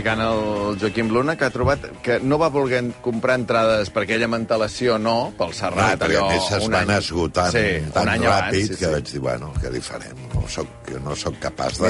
explicant el Joaquim Luna, que ha trobat que no va voler comprar entrades per aquella mantelació, no, pel Serrat, perquè a més es van any. esgotant sí, tan un any ràpid abans, sí, que sí. vaig dir, bueno, què li farem? No soc, no sóc capaç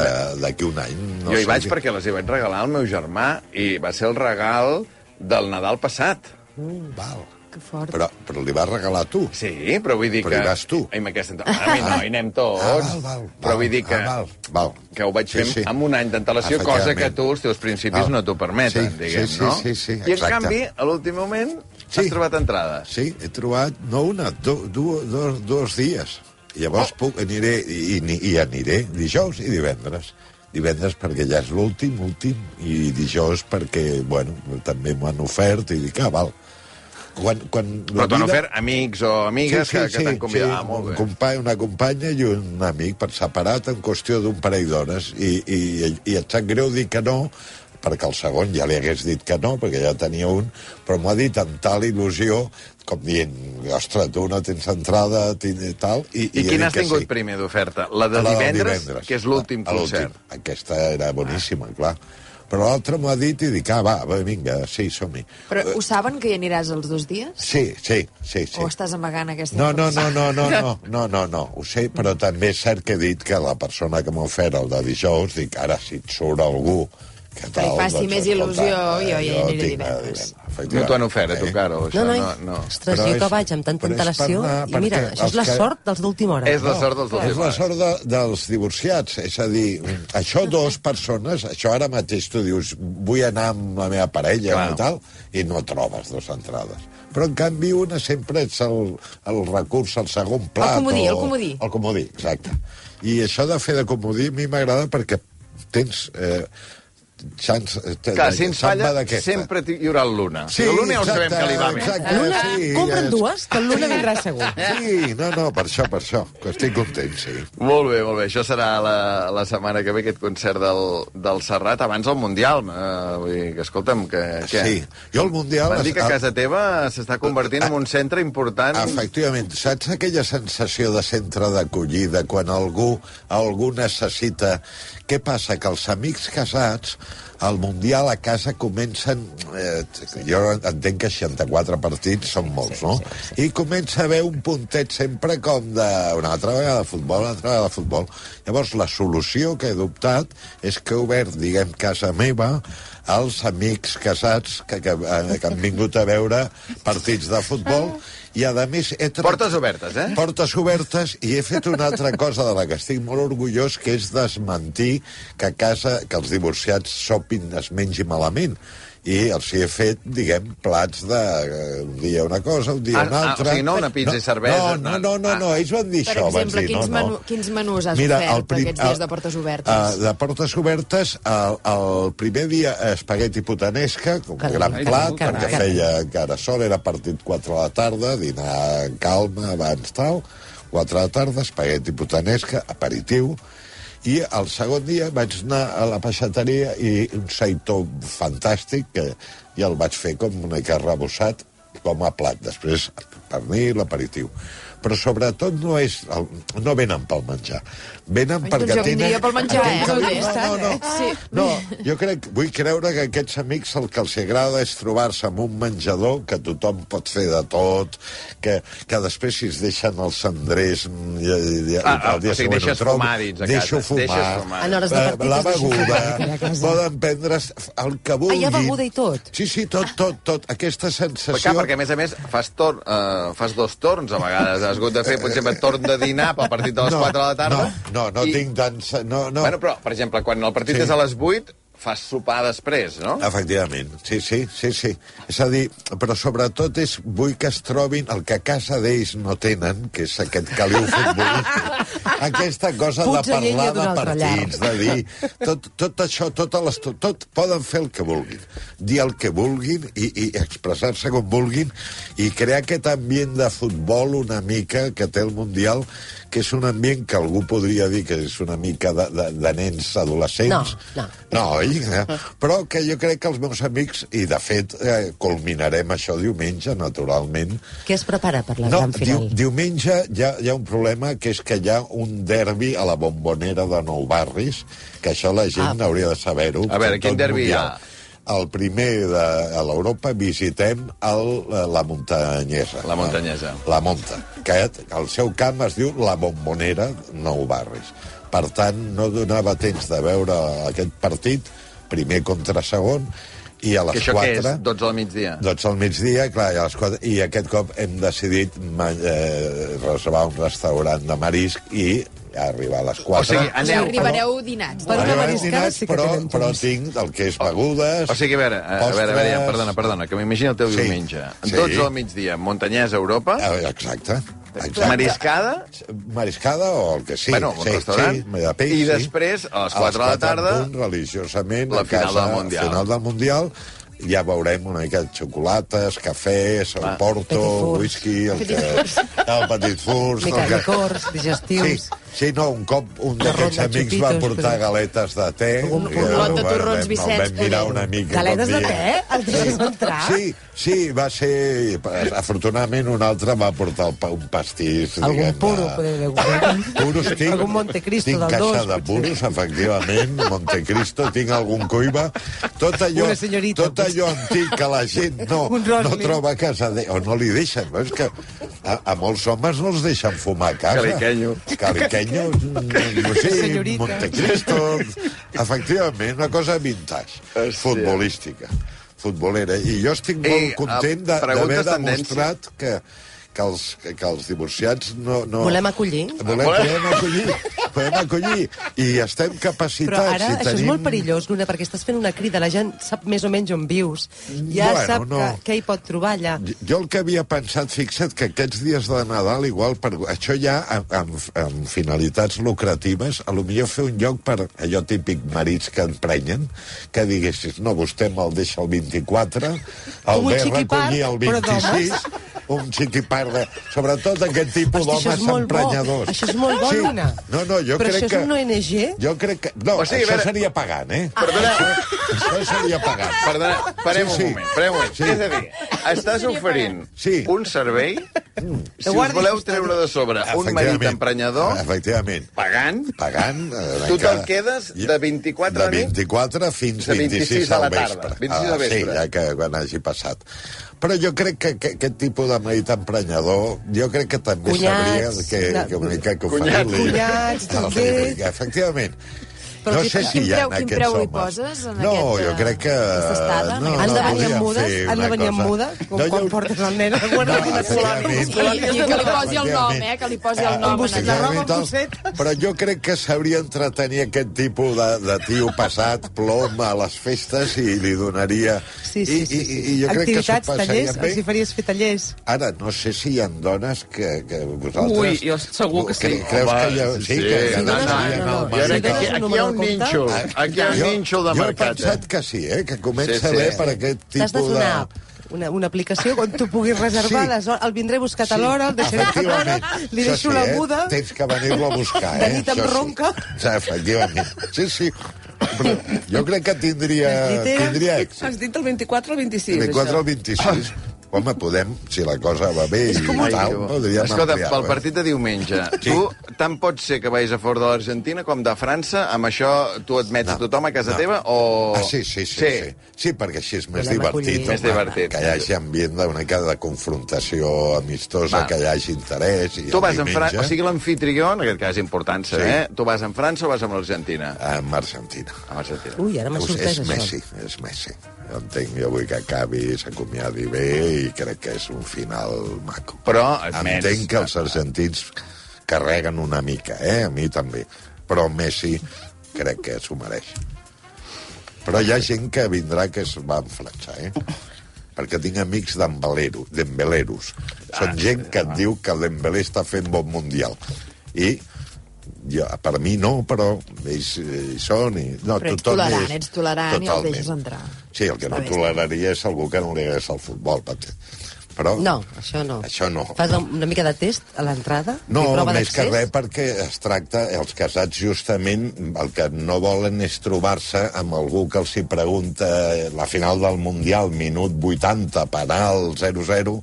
d'aquí un any... No jo hi vaig què- perquè les hi vaig regalar al meu germà i va ser el regal del Nadal passat. Val. Que fort. Però, però li vas regalar tu. Sí, però vull dir Però que... hi vas tu. Ai, amb aquesta... A mi no, hi anem tots. Ah, val, val, però val, vull dir que... ah, val, val. que ho vaig fer Sí, sí. amb un any d'antelació, cosa que tu, els teus principis, Val. no t'ho permeten, Sí, diguem, sí, sí, no? sí, sí, I, en exacte. canvi, a l'últim moment, Sí. has trobat entrades. Sí, he trobat, no una, do, do, dos, dos dies. I llavors puc, aniré, i, i, i aniré dijous i divendres. Divendres perquè ja és l'últim, últim, i dijous perquè, bueno, també m'ho han ofert i dic, ah, val. Quan, quan Però t'han vida- ofert amics o amigues que, que t'han convidat. ah, molt un bé. company, una companya i un amic per separat en qüestió d'un parell d'hores i, i, i et sap greu dir que no perquè el segon ja li hagués dit que no, perquè ja tenia un, però m'ho ha dit amb tal il·lusió, com dient, ostres, tu no tens entrada, i tal, i, I, he quina has tingut sí. primer d'oferta? La de La del divendres, que és l'últim concert. Aquesta era boníssima, clar. Però l'altre m'ho ha dit i dic, ah, va, va vinga, sí, som-hi. Però ho saben que hi aniràs els dos dies? Sí, sí, sí, sí. O estàs amagant aquesta No, no, no, no, no, no, no, no, no, ho sé, però també és cert que he dit que la persona que m'ha ofert el de dijous, dic, ara si et surt algú que Que li faci més il·lusió, jo ja hi aniré divendres. No t'ho han ofert, a tu, Caro, això, No, no, no, no. ostres, Però jo és- que vaig amb tanta antelació, anar- i mira, això és la que- sort dels d'última hora. És la sort dels dos És la sort de, dels divorciats. És a dir, això dues persones, això ara mateix tu dius, vull anar amb la meva parella Clar. i tal, i no trobes dues entrades. Però, en canvi, una sempre ets el, el recurs, el segon plat. comodí, o- el comodí. El comodí, exacte. I això de fer de comodí a mi m'agrada perquè tens... Eh, xans, eh, Clar, si ens falla, sempre hi haurà el Luna. Sí, el Luna ja ho sabem que li va bé. exacte. Luna, sí, compra'n ja- dues, que el Luna vindrà segur. Sí, no, no, per això, per això, que estic content, sí. Molt bé, molt bé. Això serà la, la setmana que ve, aquest concert del, del Serrat, abans del Mundial. Uh, vull dir que, escolta'm, que... què? Sí, jo al Mundial... Van dir que a- casa teva s'està convertint en un centre important. Efectivament, saps aquella sensació de centre d'acollida quan algú, algú necessita... Què passa? Que els amics casats al Mundial a casa comencen... Eh, jo entenc que 64 partits són molts, no? I comença a haver un puntet sempre com de... Una altra vegada de futbol, una altra vegada de futbol. Llavors, la solució que he adoptat és que he obert, diguem, casa meva als amics casats que, que, eh, que han vingut a veure partits de futbol i, a més, he tra- Portes obertes, eh? Portes obertes i he fet una altra cosa de la que estic molt orgullós, que és desmentir que a casa, que els divorciats sopin, es mengi malament. I els hi he fet, diguem, plats de... eh, Un dia una cosa, un dia Ah, una ah, altra... o sigui, no una pizza i cervesa, No, no, no, no, no, ah. ells van dir Per això. van exemple, dir, quins, no, no. menu, quins menús has Mira, ofert prim- aquests dies de portes obertes? Uh, de portes obertes, el, el primer dia espagueti putanesca, com gran plat, carai, perquè carai. feia encara sol, era partit 4 a la tarda, dinar en calma, abans tal, 4 a la tarda, espagueti putanesca, aperitiu, i el segon dia vaig anar a la peixateria i un seitó fantàstic, que ja el vaig fer com una mica rebossat, com a plat. Després, pernil, aperitiu. Però sobretot no és... El, no venen pel menjar. Venen Ai, perquè doncs jo tenen... vindria pel menjar, eh? Modesta. No, no, no. Sí. No, jo crec, vull creure que aquests amics el que els agrada és trobar-se en un menjador que tothom pot fer de tot, que, que després si es deixen els cendrers mm, i, i, i, Ah, ah, el dia o sigui, deixes trobo, fumar dins a deixo casa, fumar, deixes fumar. En hores de eh, la beguda, fumar poden prendre's el que vulguin. Ah, hi ha beguda i tot? Sí, sí, tot, tot, tot. Aquesta sensació... clar, perquè, a més a més, fas, tor uh, fas dos torns, a vegades. Has hagut de fer, per exemple, torn de dinar pel partit de les 4 de la tarda. No, no, no i... tinc tant... No, no. Bueno, però, per exemple, quan el partit Sí. és a les 8, fas sopar després, no? Efectivament, sí, sí, sí, sí. És a dir, però sobretot és, vull que es trobin el que a casa d'ells no tenen, que és aquest caliu futbolístic. Aquesta cosa de Puts a llenya parlar de partits, de dir... Tot, tot això, tot, les, tot poden fer el que vulguin, dir el que vulguin i, i expressar-se com vulguin i crear aquest ambient de futbol una mica que té el Mundial, que és un ambient que algú podria dir que és una mica de, de, de nens adolescents. No, no. No, oi? Eh? Però que jo crec que els meus amics, i de fet eh, culminarem això diumenge, naturalment, Què es prepara per la no, gran final? diu, diumenge hi ha, hi ha un problema, que és que hi ha un derbi a la bombonera de Nou Barris, que això la gent Ah. hauria de saber-ho. A veure, quin derbi hi ha? el primer de a l'Europa visitem el, la muntanyesa. La muntanyesa. La Monta, que el seu camp es diu La Bombonera, Nou Barris. Per tant, no donava temps de veure aquest partit, primer contra segon, i a Que les això què 4... és? 12 al migdia? 12 al migdia, clar, i, a les 4, i aquest cop hem decidit eh, reservar un restaurant de marisc i arribar a les 4. O sigui, O sigui, aneu... arribareu dinats. Per una mariscada dinats, sí que però, tenen però tinc el que és begudes... O sigui, a veure, a veure, a veure, ja, postres. perdona, perdona, que m'imagino el teu Sí, diumenge. sí. 12 al migdia, Muntanyesa, Europa, Eh, Exacte. Exacte. mariscada, Mariscada o el que sí. bueno, un sí, restaurant, Sí, de peix, i sí. després, a les 4 de la tarda, punt, religiosament, la a final casa, del Mundial. final del Mundial, ja veurem una mica de xocolates, cafès, el Va. porto, furs. whisky, el, que, el petit furs... Mica el que- licors, digestius... sí, no, un cop un d'aquests de amics va xupitos, portar però- galetes de te. Un i, lot de torrons, vam- Vicenç, vam mirar una mica. Galetes de te? El entrar? Sí, sí, va ser... Afortunadament, un altre va portar el un pastís, Algun diguem-ne. puro, poder haver Puros tinc. Algun Montecristo tinc del caixa dos, de potser. puros, efectivament, Montecristo, tinc algun cuiva. Tot allò, Una senyorita, tot allò antic que la gent no, Un no troba a casa, de, o no li deixen. No? És que a, a molts homes no els deixen fumar a casa. Caliquenyo. Caliquenyo, mm, no sé. Montecristo... Efectivament, una cosa vintage, Hòstia. futbolística, futbolera. I jo estic molt content de- eh, preguntes d'haver demostrat que, que, els, que, que els divorciats no... no Volem acollir? Volem, podem acollir, podem acollir. I estem capacitats. Però ara i això és tenim... molt perillós, Luna, perquè estàs fent una crida, la gent sap més o menys on vius, ja Bueno, sap no. que, què hi pot trobar allà. Jo el que havia pensat, fixa't, que aquests dies de Nadal, igual, per, això ja amb, amb, amb finalitats lucratives, a lo millor fer un lloc per allò típic marits que emprenyen, que diguessis, no, vostè me'l deixa el 24, el ve a recollir el però 26, un xiquipar de... Sobretot aquest tipus d'homes molt bo. emprenyadors. Això és molt bo, sí. No, no, jo Però crec això és que... una ONG? Jo crec que... No, O sigui, això veure- seria pagant, eh? Perdona. Això, això seria pagant. Perdona, parem Sí, sí. un moment, parem un moment. Sí. És a dir, estàs oferint Sí. un servei, si us voleu treure de sobre un marit emprenyador, Efectivament. pagant, Pagant... eh, Tu te'l quedes de 24 de a nit? 24 fins De 26, 26 a la al tarda, vespre. 26 al Ah, vespre. Sí, ja que quan hagi passat. Però jo crec que, que aquest tipus de marit emprenyador, jo crec que també Cunyats, sabria que, que una mica que Cunyats. oferir-li. Cunyats, també. Efectivament. Però no sé si quin hi ha preu- quin preu li homes. poses en no, aquest, jo eh, crec que... no, Han de venir amb mudes? Han de venir amb muda? Com No, quan jo- portes el nen a la guarda No, quina efectivament. I, i que li posi el nom, eh? Que li posi el nom. allà. roba, busset. Però jo crec que sabria entretenir aquest tipus de, de tio passat, plom, a les festes i li donaria... Sí, sí, I, sí. i, sí. i jo crec que s'ho tallers, passaria els hi bé. faries fer tallers. Ara, no sé si hi ha dones que, que vosaltres... Ui, jo segur que sí. Creus que hi ha... Sí, que hi ha que hi ha. El mercat. aquí, un aquí hi ha un número de nínxol. compte? Aquí hi ha un nínxol de jo he mercat. pensat Eh? que sí, eh? que comença Sí, sí. bé per aquest de tipus de... una una, una aplicació on tu puguis reservar Sí. les hores. El vindré a buscar a l'hora, el deixaré a l'hora, li deixo sí, la eh? muda. Tens que venir-lo a buscar, De eh? nit em sí. ronca. Sí, efectivament. Sí, sí. Però jo crec que tindria, Llitera. tindria èxit. Has dit el 24 o el 26, 24 això? al 26. Home, podem, si la cosa va bé i tal, podríem Escolta, ampliar. pel partit de diumenge, Sí. tu tant pot ser que vagis a favor de l'Argentina com de França, amb això tu admets No, a tothom a casa no. teva, o... Ah, sí, sí, sí, sí. Sí, sí perquè així és més Volem divertit. home, Més divertit. Que hi hagi ambient d'una mica de confrontació amistosa, Va. que hi hagi interès. I Tu vas en diumenge, França, o sigui, l'anfitrió, en aquest cas important saber, Sí. eh? tu vas en França o vas amb l'Argentina? Amb Argentina. Amb Argentina. Ui, ara m'ha sorprès, és això. Messi, és Messi. Jo entenc, jo vull que acabi, s'acomiadi bé i crec que és un final maco. Però admets- Entenc que els argentins carreguen una mica, eh? A mi també. Però Messi crec que s'ho mereix. Però hi ha gent que vindrà que es va enflatxar, eh? Perquè tinc amics d'embeleros. Són gent que et diu que l'embelé està fent bon mundial. I jo, per mi no, però ells eh, hi són i... No, Però ets tolerant, és- ets tolerant i el Totalment. deixes entrar. Sí, el que no toleraria és algú que no li hagués el futbol. perquè- Però No, això no. Això no. Fas una mica de test a l'entrada? No, més que res perquè es tracta, els casats justament el que no volen és trobar-se amb algú que els hi pregunta la final del Mundial, minut 80, penal, 0-0,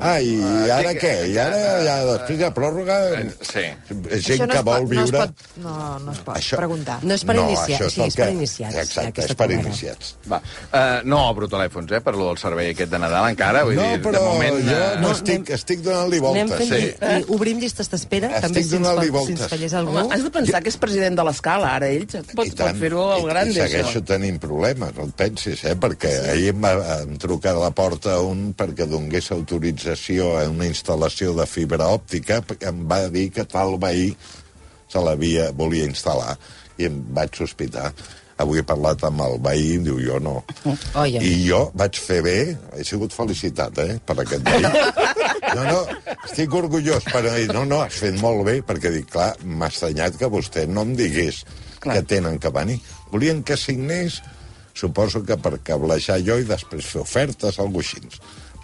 Ah, i ara que- què? I ara, ja, després de pròrroga, Eh, sí. gent Això no que es vol pot- no es viure... pot- No, no es pot preguntar. No és per no, iniciats, això sí, el és per iniciats, Exacte, és per iniciats. Va, uh, no obro telèfons, eh, per lo del servei aquest de Nadal encara. Vull No, dir, però de moment, jo eh, no No, estic, anem- estic donant-li Anem voltes. fent, sí. i, obrim llistes d'espera, també si ens, pot, si ens fallés algú. Home, has de pensar que és president de l'escala, ara ell pot, pot fer-ho al gran, I segueixo això. tenint problemes, no et pensis, eh? Perquè sí. ahir em trucar a la porta un perquè donés autorització a una instal·lació de fibra òptica, perquè em va dir que tal veí se l'havia, volia instal·lar, i em vaig sospitar. Avui he parlat amb el veí diu, jo no. Oia. I jo vaig fer bé, he sigut felicitat, eh, per aquest veí. No, no, estic orgullós, però dir, no, no, has fet molt bé, perquè dic, clar, m'ha estranyat que vostè no em digués Clar. que tenen que venir. Volien que signés, suposo que per cablejar jo i després fer ofertes, alguna així.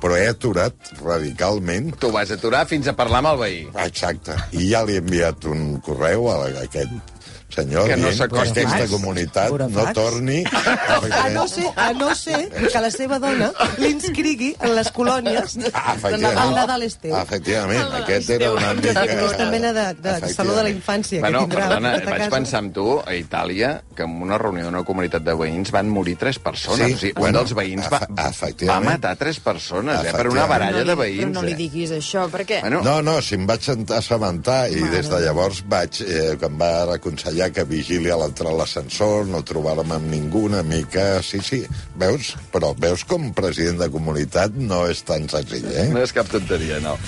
Però he aturat radicalment tu vas aturar fins a parlar amb el veí. Exacte. I ja li he enviat un correu a aquest senyor Que no dient que s'acosti aquesta comunitat no torni... A no, ser, a no ser que la seva dona l'inscrigui en les colònies Ah, el Nadal és teu. Efectivament, aquest era una Que mica... aquesta mena de, de saló de la infància Bueno, que tindrà perdona, vaig casa. pensar amb tu, a Itàlia, que en una reunió d'una comunitat de veïns van morir tres persones. Sí, o sigui, bueno, un dels veïns va, va efectivament. matar tres persones, eh, per una baralla de Però veïns. no li eh. diguis això, perquè... Bueno, No, no, si em vaig assabentar i des de llavors vaig, eh, que em va aconsellar que vigili a l'entrar a l'ascensor, no trobar-me amb ningú, una mica... Sí, sí, veus? Però veus com president de comunitat no és tan senzill, eh? no és cap tonteria, no.